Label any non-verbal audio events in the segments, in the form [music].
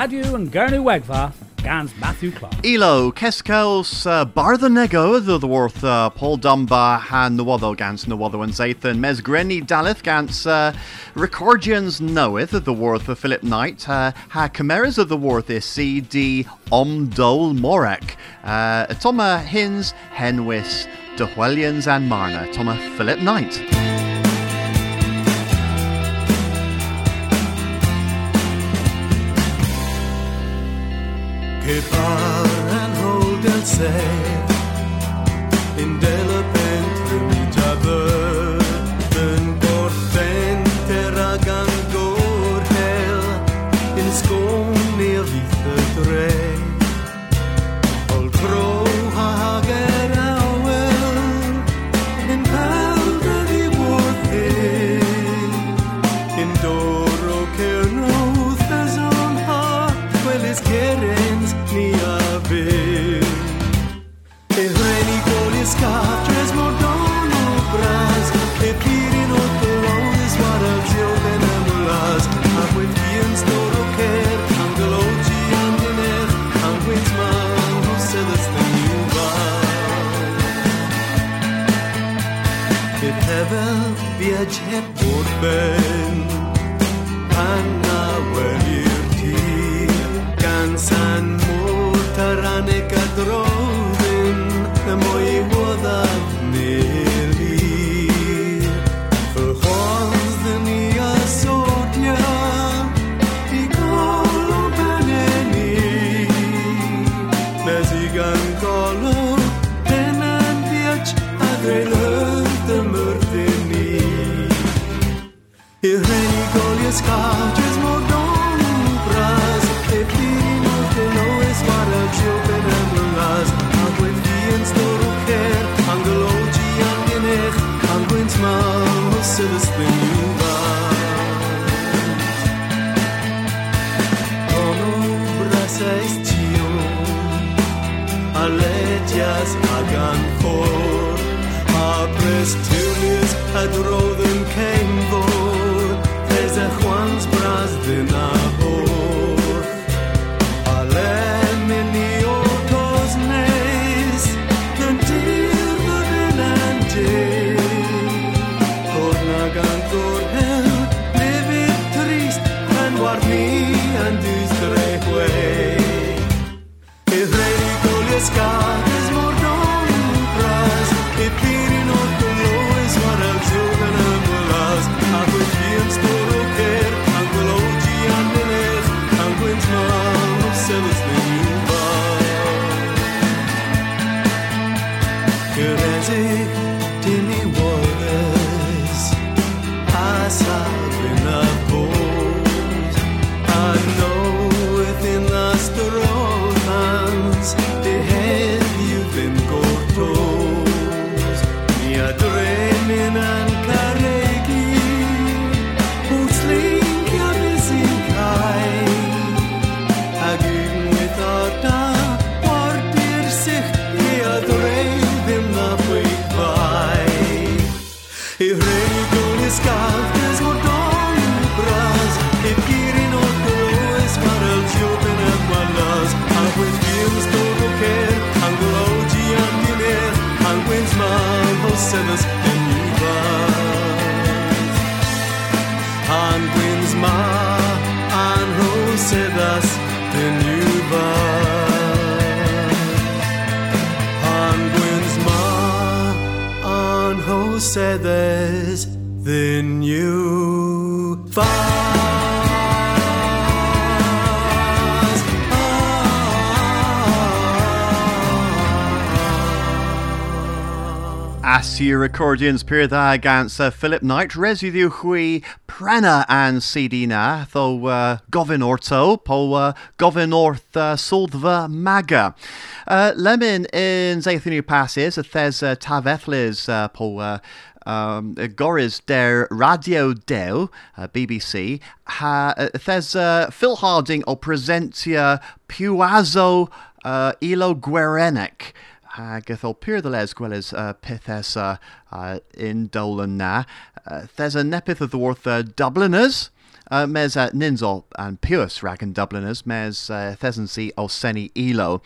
And Gernu Wegvar, Gans Matthew Clark. Elo, Keskels, uh, Barthonego, the Worth, uh, Paul Dunbar, Han Nwotho, Gans Nwotho and Zathan, Mesgreni Daleth, Gans uh, Recordians Knoweth, the Worth of Philip Knight, uh, Ha Chimeras of the Worth is CD Omdol Morek, uh, Toma Hins, Henwis, Dehwellians and Marna, Thomas Philip Knight. Keep on and hold and say in the Asir Accordions, Piridar Ganser, Philip Knight, Residu Hui, prena and Sidina, Tho uh, Govinorto, Po uh, Govinortha Soldva Maga. Uh, Lemin in Zathinu Passes, Thes uh, Tavethlis, uh, Po uh, um, Goris der Radio Del, uh, BBC, ha, Thes uh, Phil Harding o Presentia Puazo uh, Ilo Guerenic hag ethylpyrdales gwelys uh, pethes uh, uh, indolan na. Uh, thes a nepith of the worth uh, Dubliners. Uh, mes uh, Ninzol and Pius Ragan Dubliners, mes uh, o seni Elo.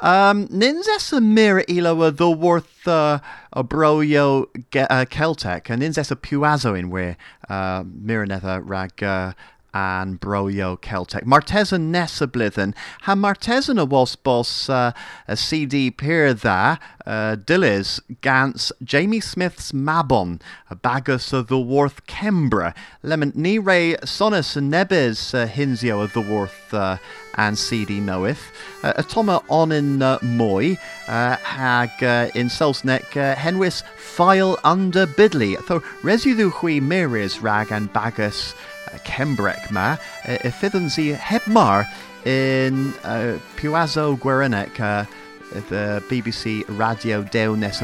Um, nins es a the worth uh, broyo ge- uh, Celtic, and nins es a Puazo in where uh, Miranetha Rag uh, and broyo Celtic. Martesan nessa blithen. Ha Martesan a was boss uh, a CD peer tha uh, Dillis Gans Jamie Smith's Mabon a bagus of the Worth Kembra Lemon ni ray sonus nebes uh, hinzio of the Worth uh, and CD knoweth. Uh, Atoma on in uh, Moy uh, hag uh, in Selsneck uh, Henwis file under bidley. Tho residu hui miris rag and bagus Cembrec ma, y ffyddwn si heb mar in uh, Puazo uh, the BBC Radio Dew nes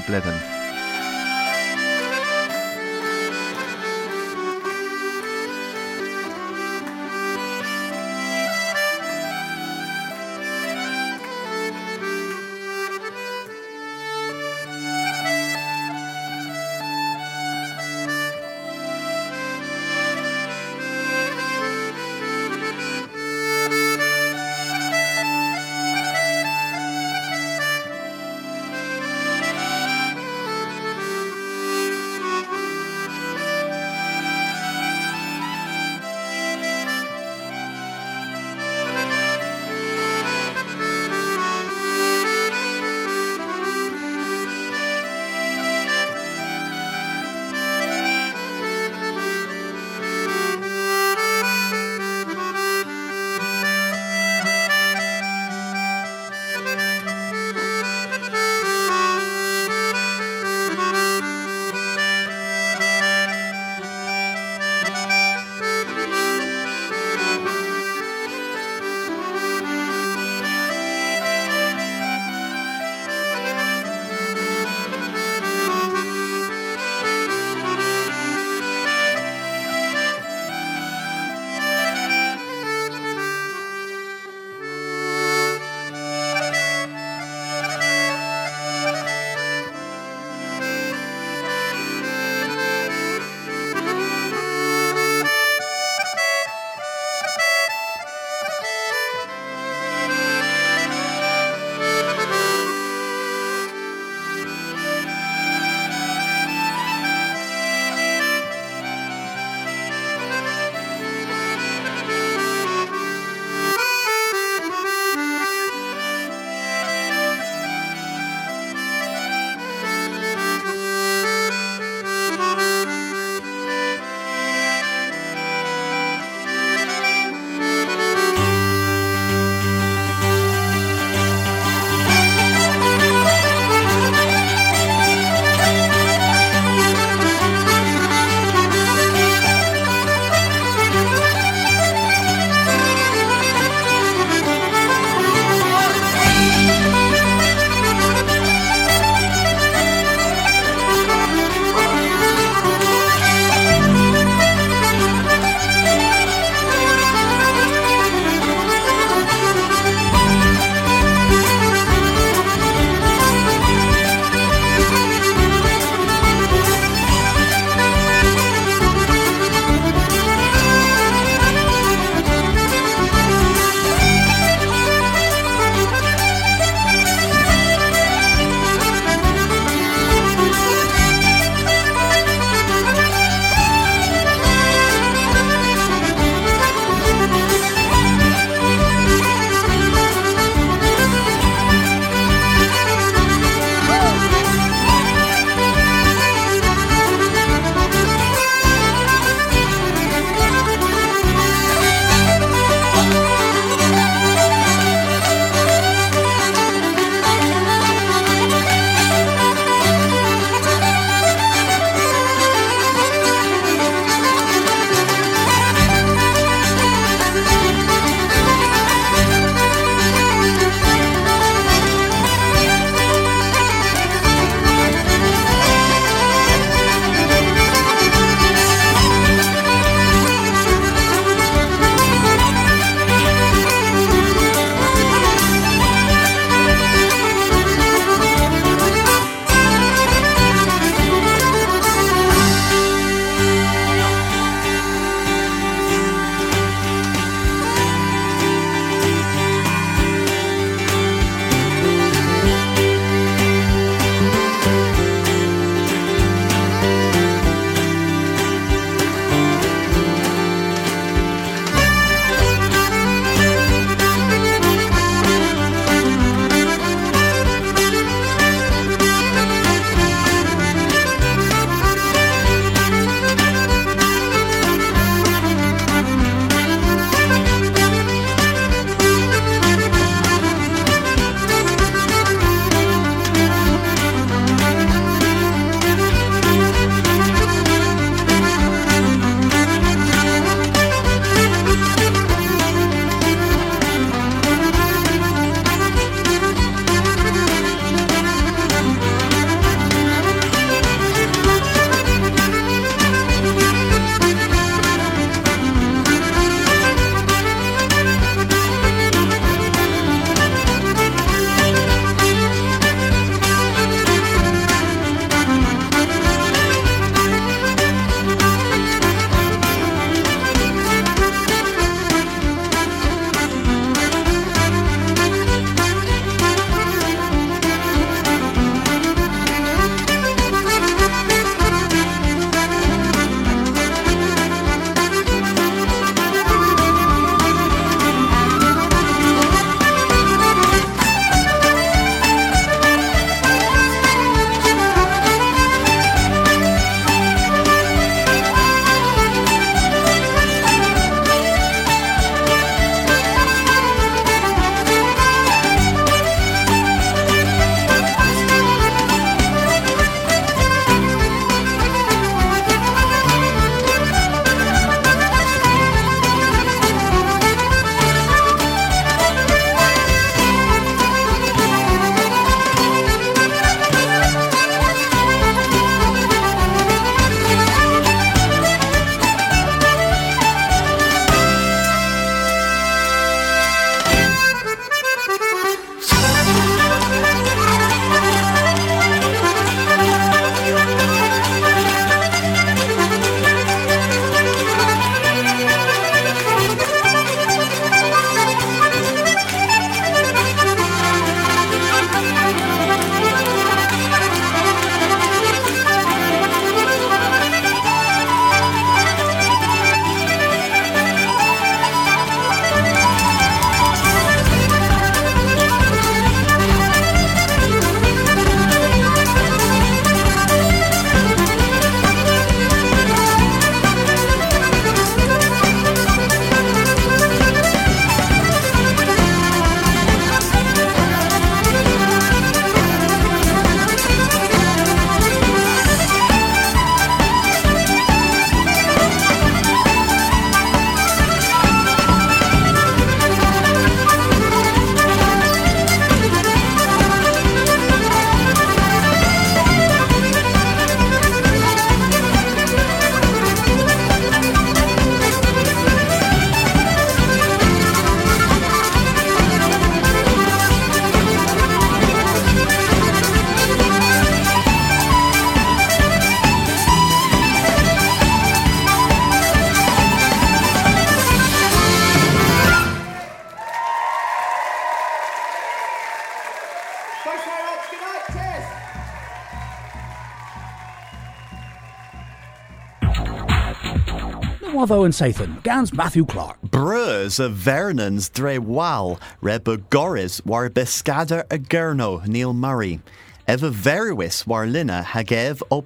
and Sathan, Gans Matthew Clark. Brus a Vernon's dre wal, reba goris war beskader a gurno Neil Murray. Eva verwis war lina hagev o.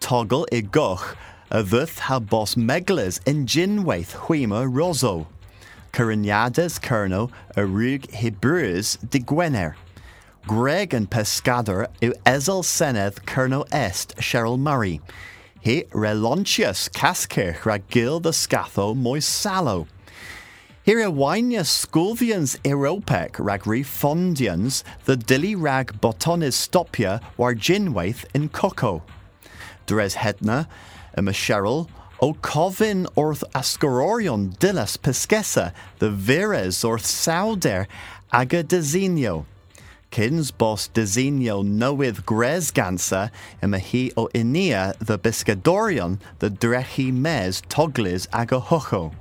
Toggle i goch, vuth ha bos meglas in jinwaith huima rozo. Curinyades kerno a rug Hebrews de Gwener. Greg and Pescador u Ezel Senedd Kerno Est Sheryll Murray. He Relontius Cascir rag gil the scatho mois salo. Here a wainia Sculvians Europec rag refondians the dilly rag botonis stopia war jinwaith in coco. Dres Hedna, a Sheryll, O covin orth ascororion dillas pesquessa, the vires orth sauder aga designo. Kins bos designo knoweth gresgansa, ima he o inia the biscadorion, the drechi mes toglis aga hocho.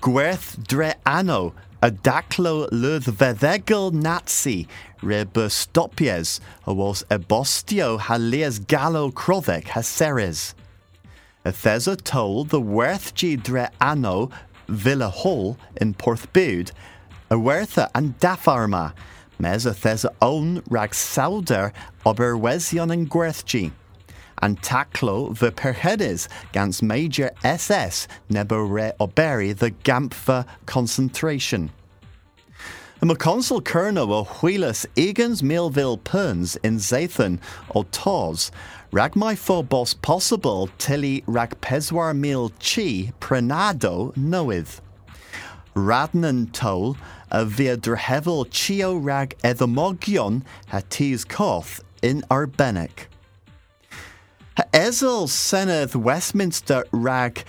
Gwerth dre anno, a daclo luth vedegel nazi, rebustopies, o was ebostio halias gallo crovec haseres. Ethesa told the Werthji dre anno Villa Hall in Porthbud, a Wertha and Dafarma, mes Ethesa own rag sauder ober Wesion and Gwerthji. And Taklo the Perhedes gans Major SS nebo re oberi the Gampfa concentration. Mae consul Kerno o Huilas Egans Millville Perns in Zathan or Tos, rag mai phobos possible tili rag peswar mil chi prenado noith. Radnan tol a via drehevel chio rag edhomogion ha tis koth in Arbenek. Ha Ezel Senedd Westminster rag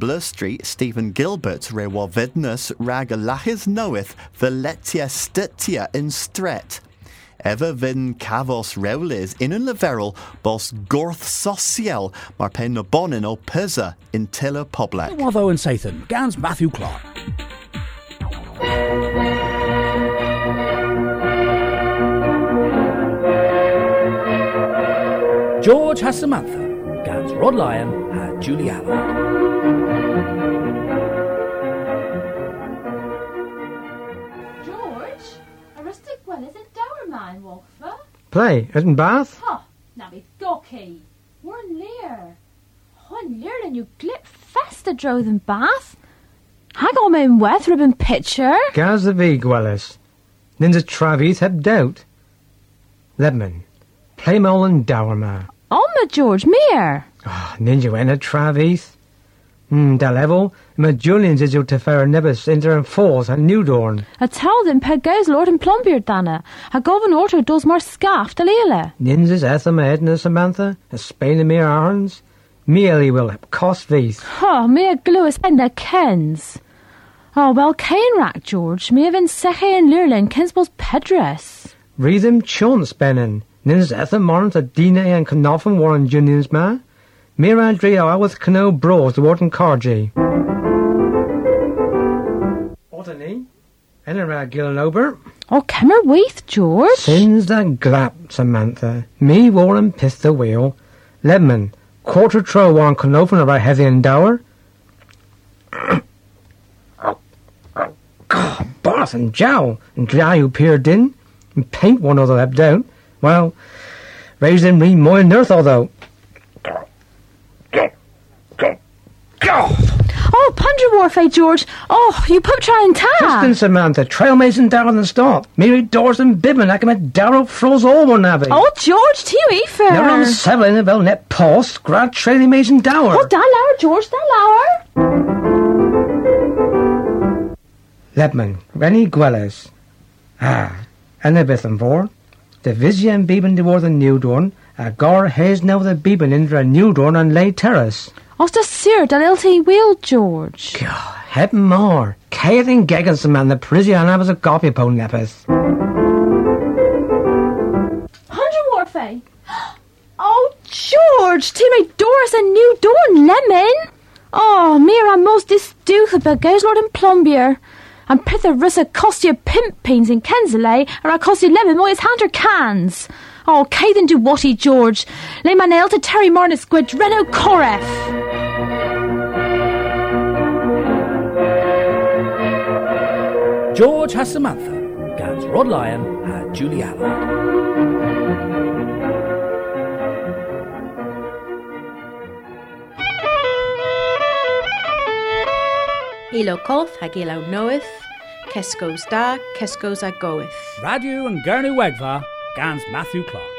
Blue Street Stephen Gilbert re wavidnus rag lachis knoweth Valetia stitia in Stret. Ever vin cavos reulis in un leverel bos gorth social mar pen no bonin o pisa in tilla public. Watho and Sathan, Gans Matthew Clark. George has Samantha, Gans Rod Lyon and Julie Allard. George, a rustic well is a dower man, Wolfer. Play, isn't Bath? Ha, na be gocky. We're lear. Hon oh, lear and you glip festa dro than bath. Hag on mein weth ribbon pitcher. Gaz the V Gwellis. Ninja Travis heb doubt. Lebman. Play mole and Dowerma. Alma George, mere. Ah, Ninja Wenna Travis. Hmm, da level. Ma Julian's is your tefer nebus inter and falls and Newdorn. A tell them peg goes Lord and Plumbeard dana. A govern orto does more scaff de lele. Ninjas Ethema Edna Samantha. A Spain and mere Arns. Mealy will cost these. Ha, me a gluis and a kens. Oh, well, Cain rack, George. Me have in Seche and Lurlin, Kensbos Pedres. Read them chance, Benin. Ninjas Etha Morant a Dina and Knopfen Warren Juniors ma. Mira Drio I with Cano Bros the Wharton Cargy. Otany. Enera Gillenober. Oh, Kimmer Weath, George. Sins the glap, Samantha. Me Warren pith the wheel. Ledman. Quarter tro one Knofen about heavy and dower. Bath and Jowl and you peered in and paint one other up down. Well, raise them re more earth although. Oh, Plunger Warfare, George. Oh, you put try and Kristen ta. Samantha, trail mason down and stop. Mary doors and bibbin, I can make Darrow froze all one navy. Oh, George, to you, Efer. Never on seven in the net post, grad trailing mason dower. Oh, lower, George, da lower. Lepman, Rennie Gwellis. Ah, and the Bithan vor. The Vision Beben de war the new dorn, a gar haze now the Beben in the new dorn on Lay Terrace. Oh, the sear, da lilty wheel, George. God, heaven more. Cathing Gegginson man, the Parisian I was a copy pone nepeth. Plunger Warfare. [gasps] Oh, George, to my Doris a new dorn lemon. Oh, Mira most this dooth about goes Lord and Plumbier. And pitha russa cost you pimp pains in Kensale, eh? or I cost you lemon moyes hunter cans. Oh, o, caidan dúhaí George, Lay my nail to Terry marna squid Reno Coref. George has Samantha, Gans Rod Lyon had Julie Allard. Elo Colf Noeth, Keskos da, Keskos agoeth. Radu and Gurney Wegva Gans Matthew Clark.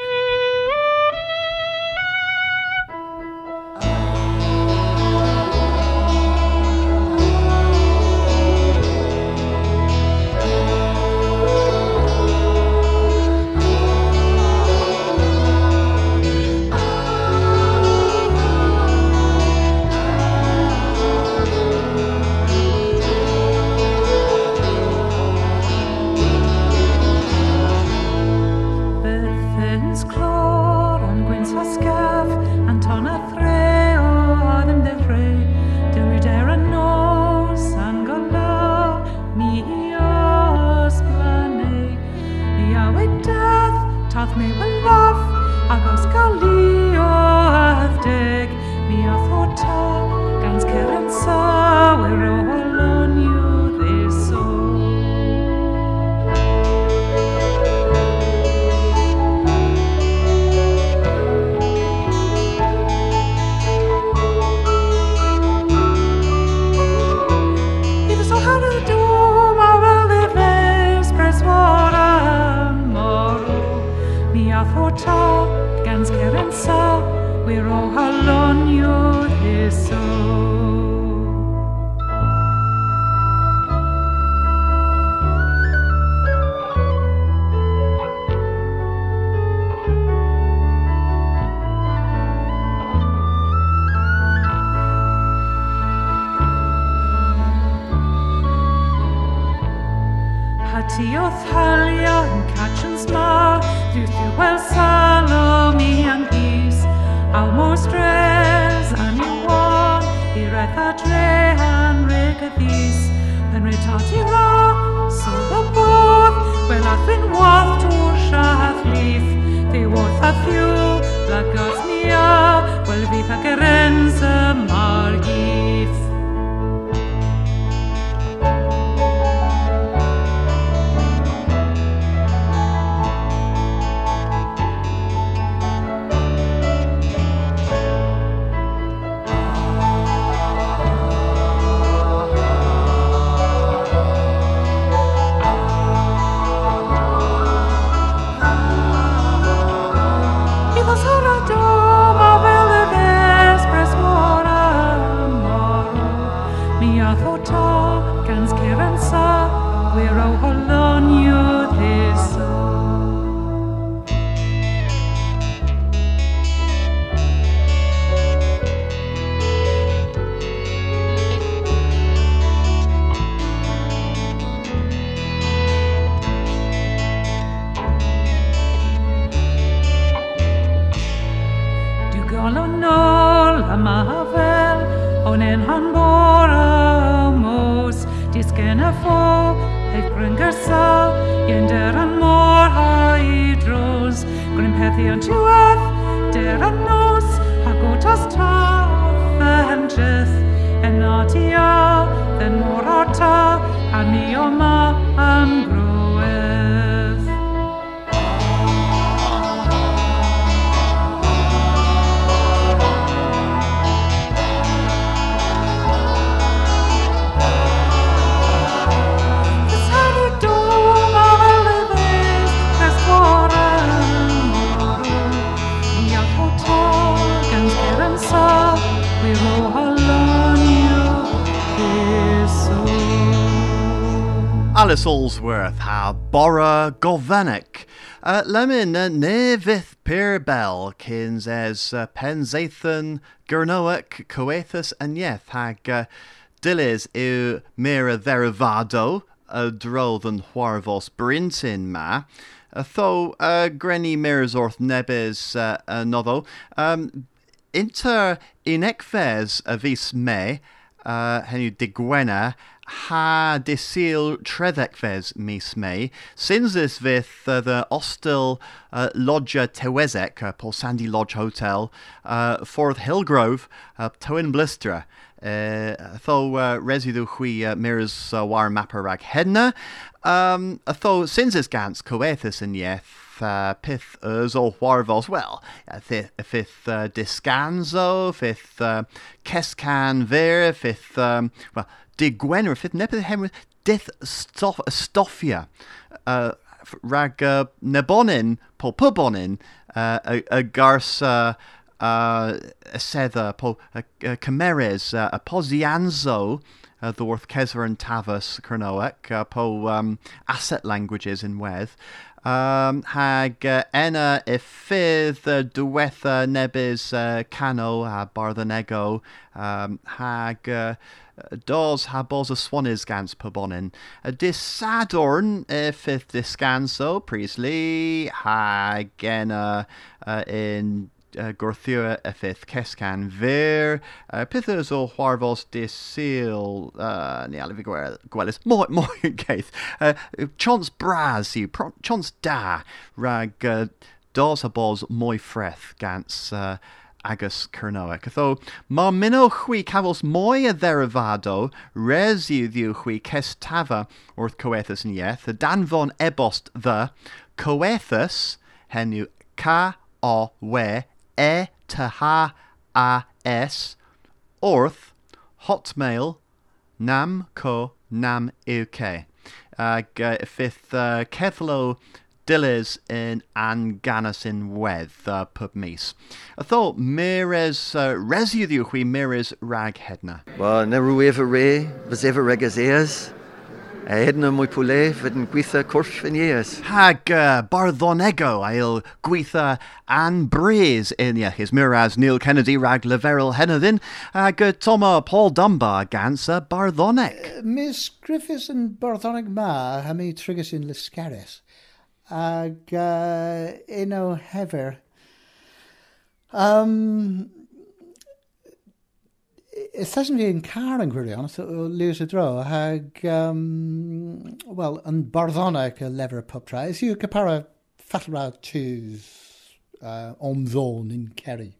Hati o thalia yn catchyn smar Dywth yw wel salomi yn gys Aw mor stres an yw wan I reth a dre an reg y ddys. Yn rhaid tati ra, sol o bodd Wel a thyn wath tŵr siath lif Ddi wrth a thiw, lagos mi a Wel fydd a Alice Allsworth ha Bora Govanek. Uh, Lemon uh, Nevith Peer Bell kins as uh, Penzathan Gurnoak Coethus and Yeth hag uh, Dillis eu Mira Verivado a drodd yn Hwarfos Brintin ma. Uh, tho uh, Grenny Mirazorth Nebes uh, uh, noddo. Um, inter inecfes a vis me uh, henw digwena ha disil treddekves mis me, since this with uh, the Ostel uh, Lodge Tewezek, uh, Paul Sandy Lodge Hotel, uh, Forth Hillgrove, uh, Towin Blistra. Uh, tho uh, residu hui uh, mirrors war mapper rag hedna. Um, tho since this gans coethus in yeth uh, pith us or warvos well. Uh, fifth, uh, discanzo, fifth uh, kescan ver, fifth um, well digwenner, fifth nepith dith stoff stoffia. Uh, rag uh, nebonin, pol pubonin, uh, a, a garsa uh, uh, Cameres, uh, Posianzo, uh, the Worth Kesver and Tavus, Kernoek, uh, po um, asset languages in Weth. Um, hag uh, enna ifydd uh, diwetha nebys uh, cano a barthanego um, hag uh, dos ha bos y swanys gans pobonin. A disadorn ifydd disganso Priestley hag enna uh, in uh, gorthua effeith cescan fyr, uh, pethys o chwarfos de syl, uh, ni alif i gwelys, mwy, [laughs] mwy geith, uh, chons bras yw, chons da, rag uh, dos a bos mwy ffreth gans uh, agus Cernoa. Cytho, ma minno chwi cafos mwy a dderifado, res i ddiw chwi cestafa wrth coethus yn ieth, y danfon ebost ddy, coethus, henyw ca o we e to ha a s orth hotmail nam co nam uk uh, fifth uh, cethlo dilys in anganas in wedd uh, pub mis. A tho mires uh, residiw hwi mires rag hedna. Wel, na rwy efo re, fys efo regas eas. a edna mwy pwle fyd yn gweithio cwrs fy nieas. Hag uh, barddonego ail gweitha an bres yn iachus miras Neil Kennedy rag leferol henoddin ag uh, Toma Paul Dunbar gans a barddoneg. Uh, Miss Griffiths yn barddoneg ma ham i trigus yn lysgaris ag uh, un o hefer um, Ithasyn fi yn car yn gwirion, o Lewis y Dro, hag, um, wel, yn barddoneg y lefer y pub tra. Is capara ffatlra tŵs uh, om ddôn yn Kerry.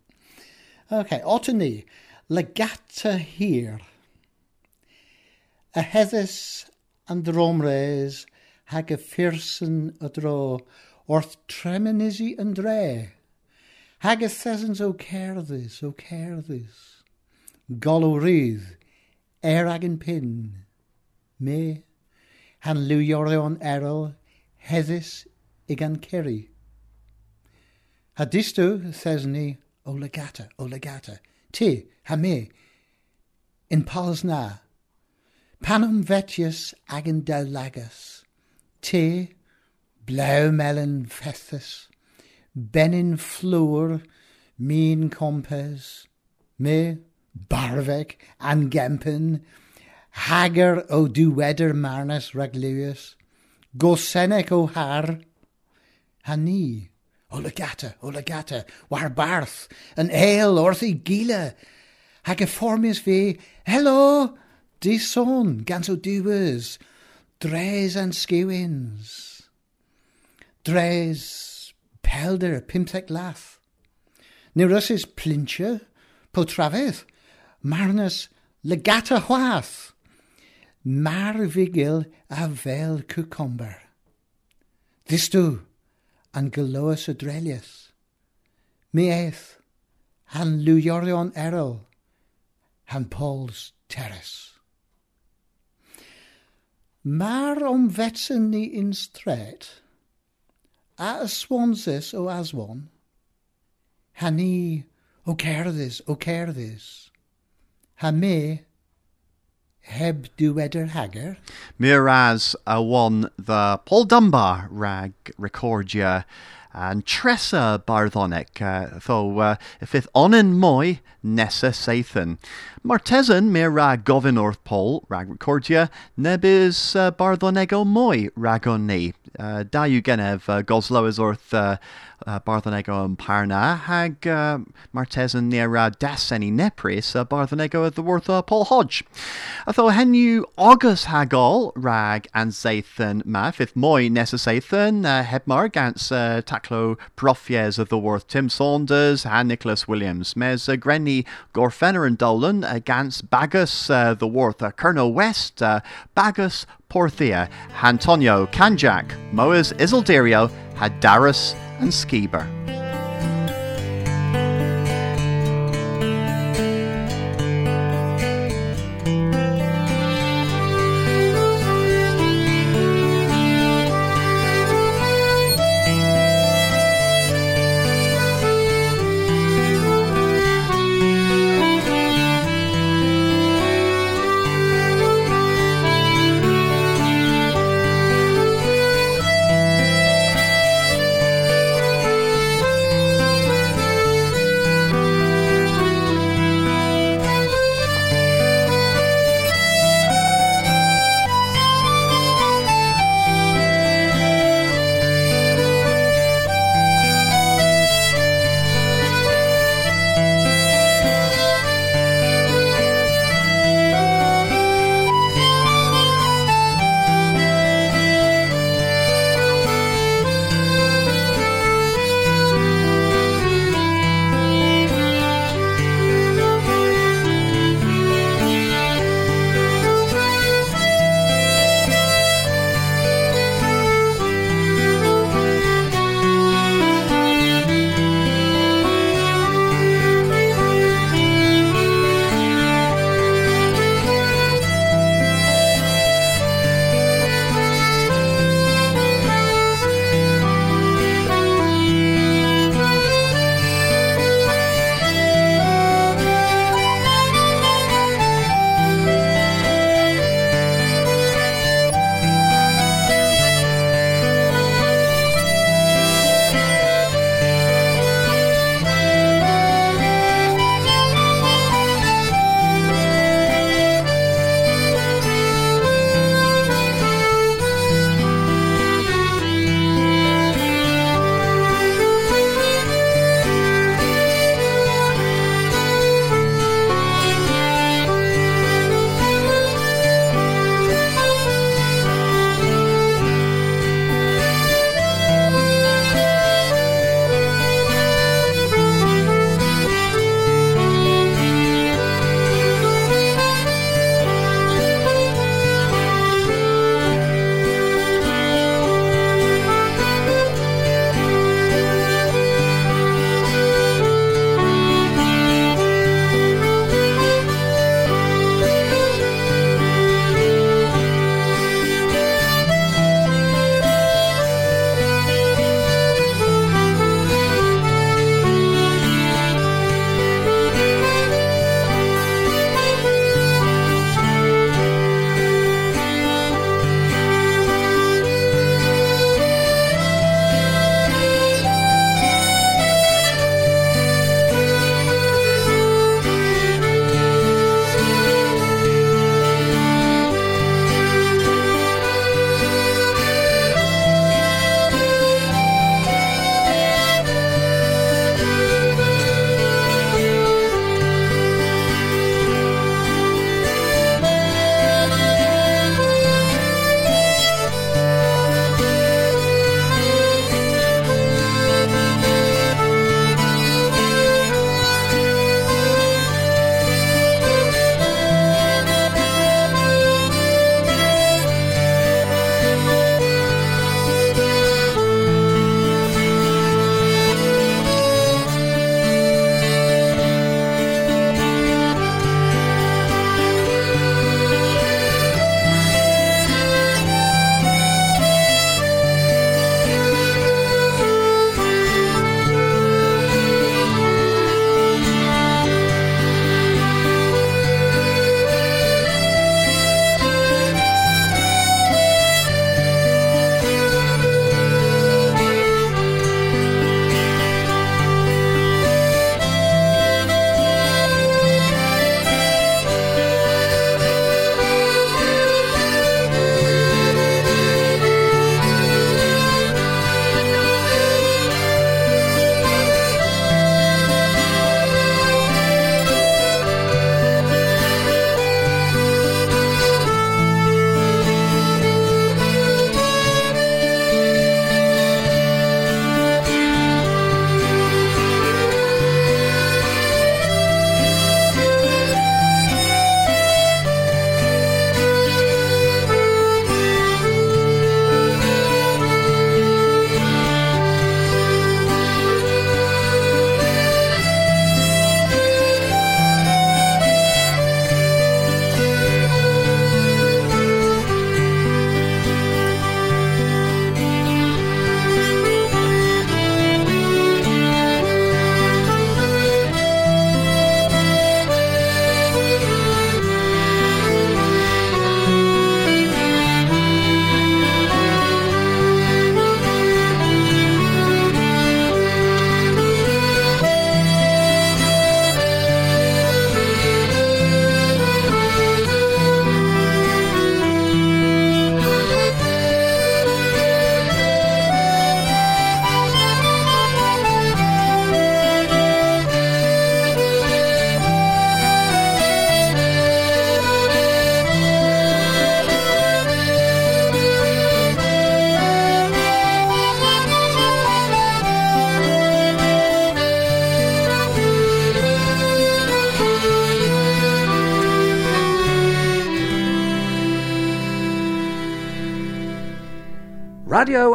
OK, ni, legata hir. Y heddys yn dromres hag y ffyrson y dro wrth tremenisi yn dre. Hag y thesans o cerddus, o golwrydd, er ag yn pin, me, hanlwioreon erol, heddys i gan ceri. Hadisto, thes ni, o legata, o legata, ti, ha me, in pals na, panum vetius ag yn dawlagas, ti, blew melon fethus, benin flŵr, min compes, me, barfeg an gempen, hagar o diweder marnas rag Lewis, gosenec o har, ha ni, o legata, o legata, war barth, an ale orthi gila, hag y fformius fi, hello, di son, gans o diwys, dres an skewins, dres pelder pimsec lath, Neurosis plincher, po marnas legata chwath. Mar vigil a cucumber. Distw, an galoas adrelius. Mi eith, han lwyorion erol, han Paul's terrace. Mar om vetsen ni in stret, a o aswan, han ni o cerdys, o cerdys. Ha me heb diweder hager. Miraz a one the Paul Dunbar rag recordia and Tressa barddonic, uh, tho uh, fifth onin moi nessa sathan. Martesan mir rag govin orth Paul rag recordia nebis uh, bardonego moi ragoni. Uh, da yw genef uh, goslo is wrth uh, uh, Barthonego yn Parna, hag uh, Martesan near uh, Daseni Nepris, uh, Barthonego at the worth uh, Paul Hodge. Atho henu August hagol rag and Zathan ma, fifth moi nessa Zathan, uh, hebmar gans uh, taclo profies of the worth Tim Saunders, and Nicholas Williams, mes uh, Grenny Gorfenner and Dolan, against Bagus, uh, the worth uh, Colonel West, uh, Bagus Porthia, Antonio Kanjak, Moas Isildirio, Hadaris, and Skiber.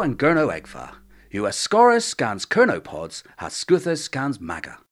And Gurno Egfa. US Scorus scans Kernopods, has Scuthus scans Maga.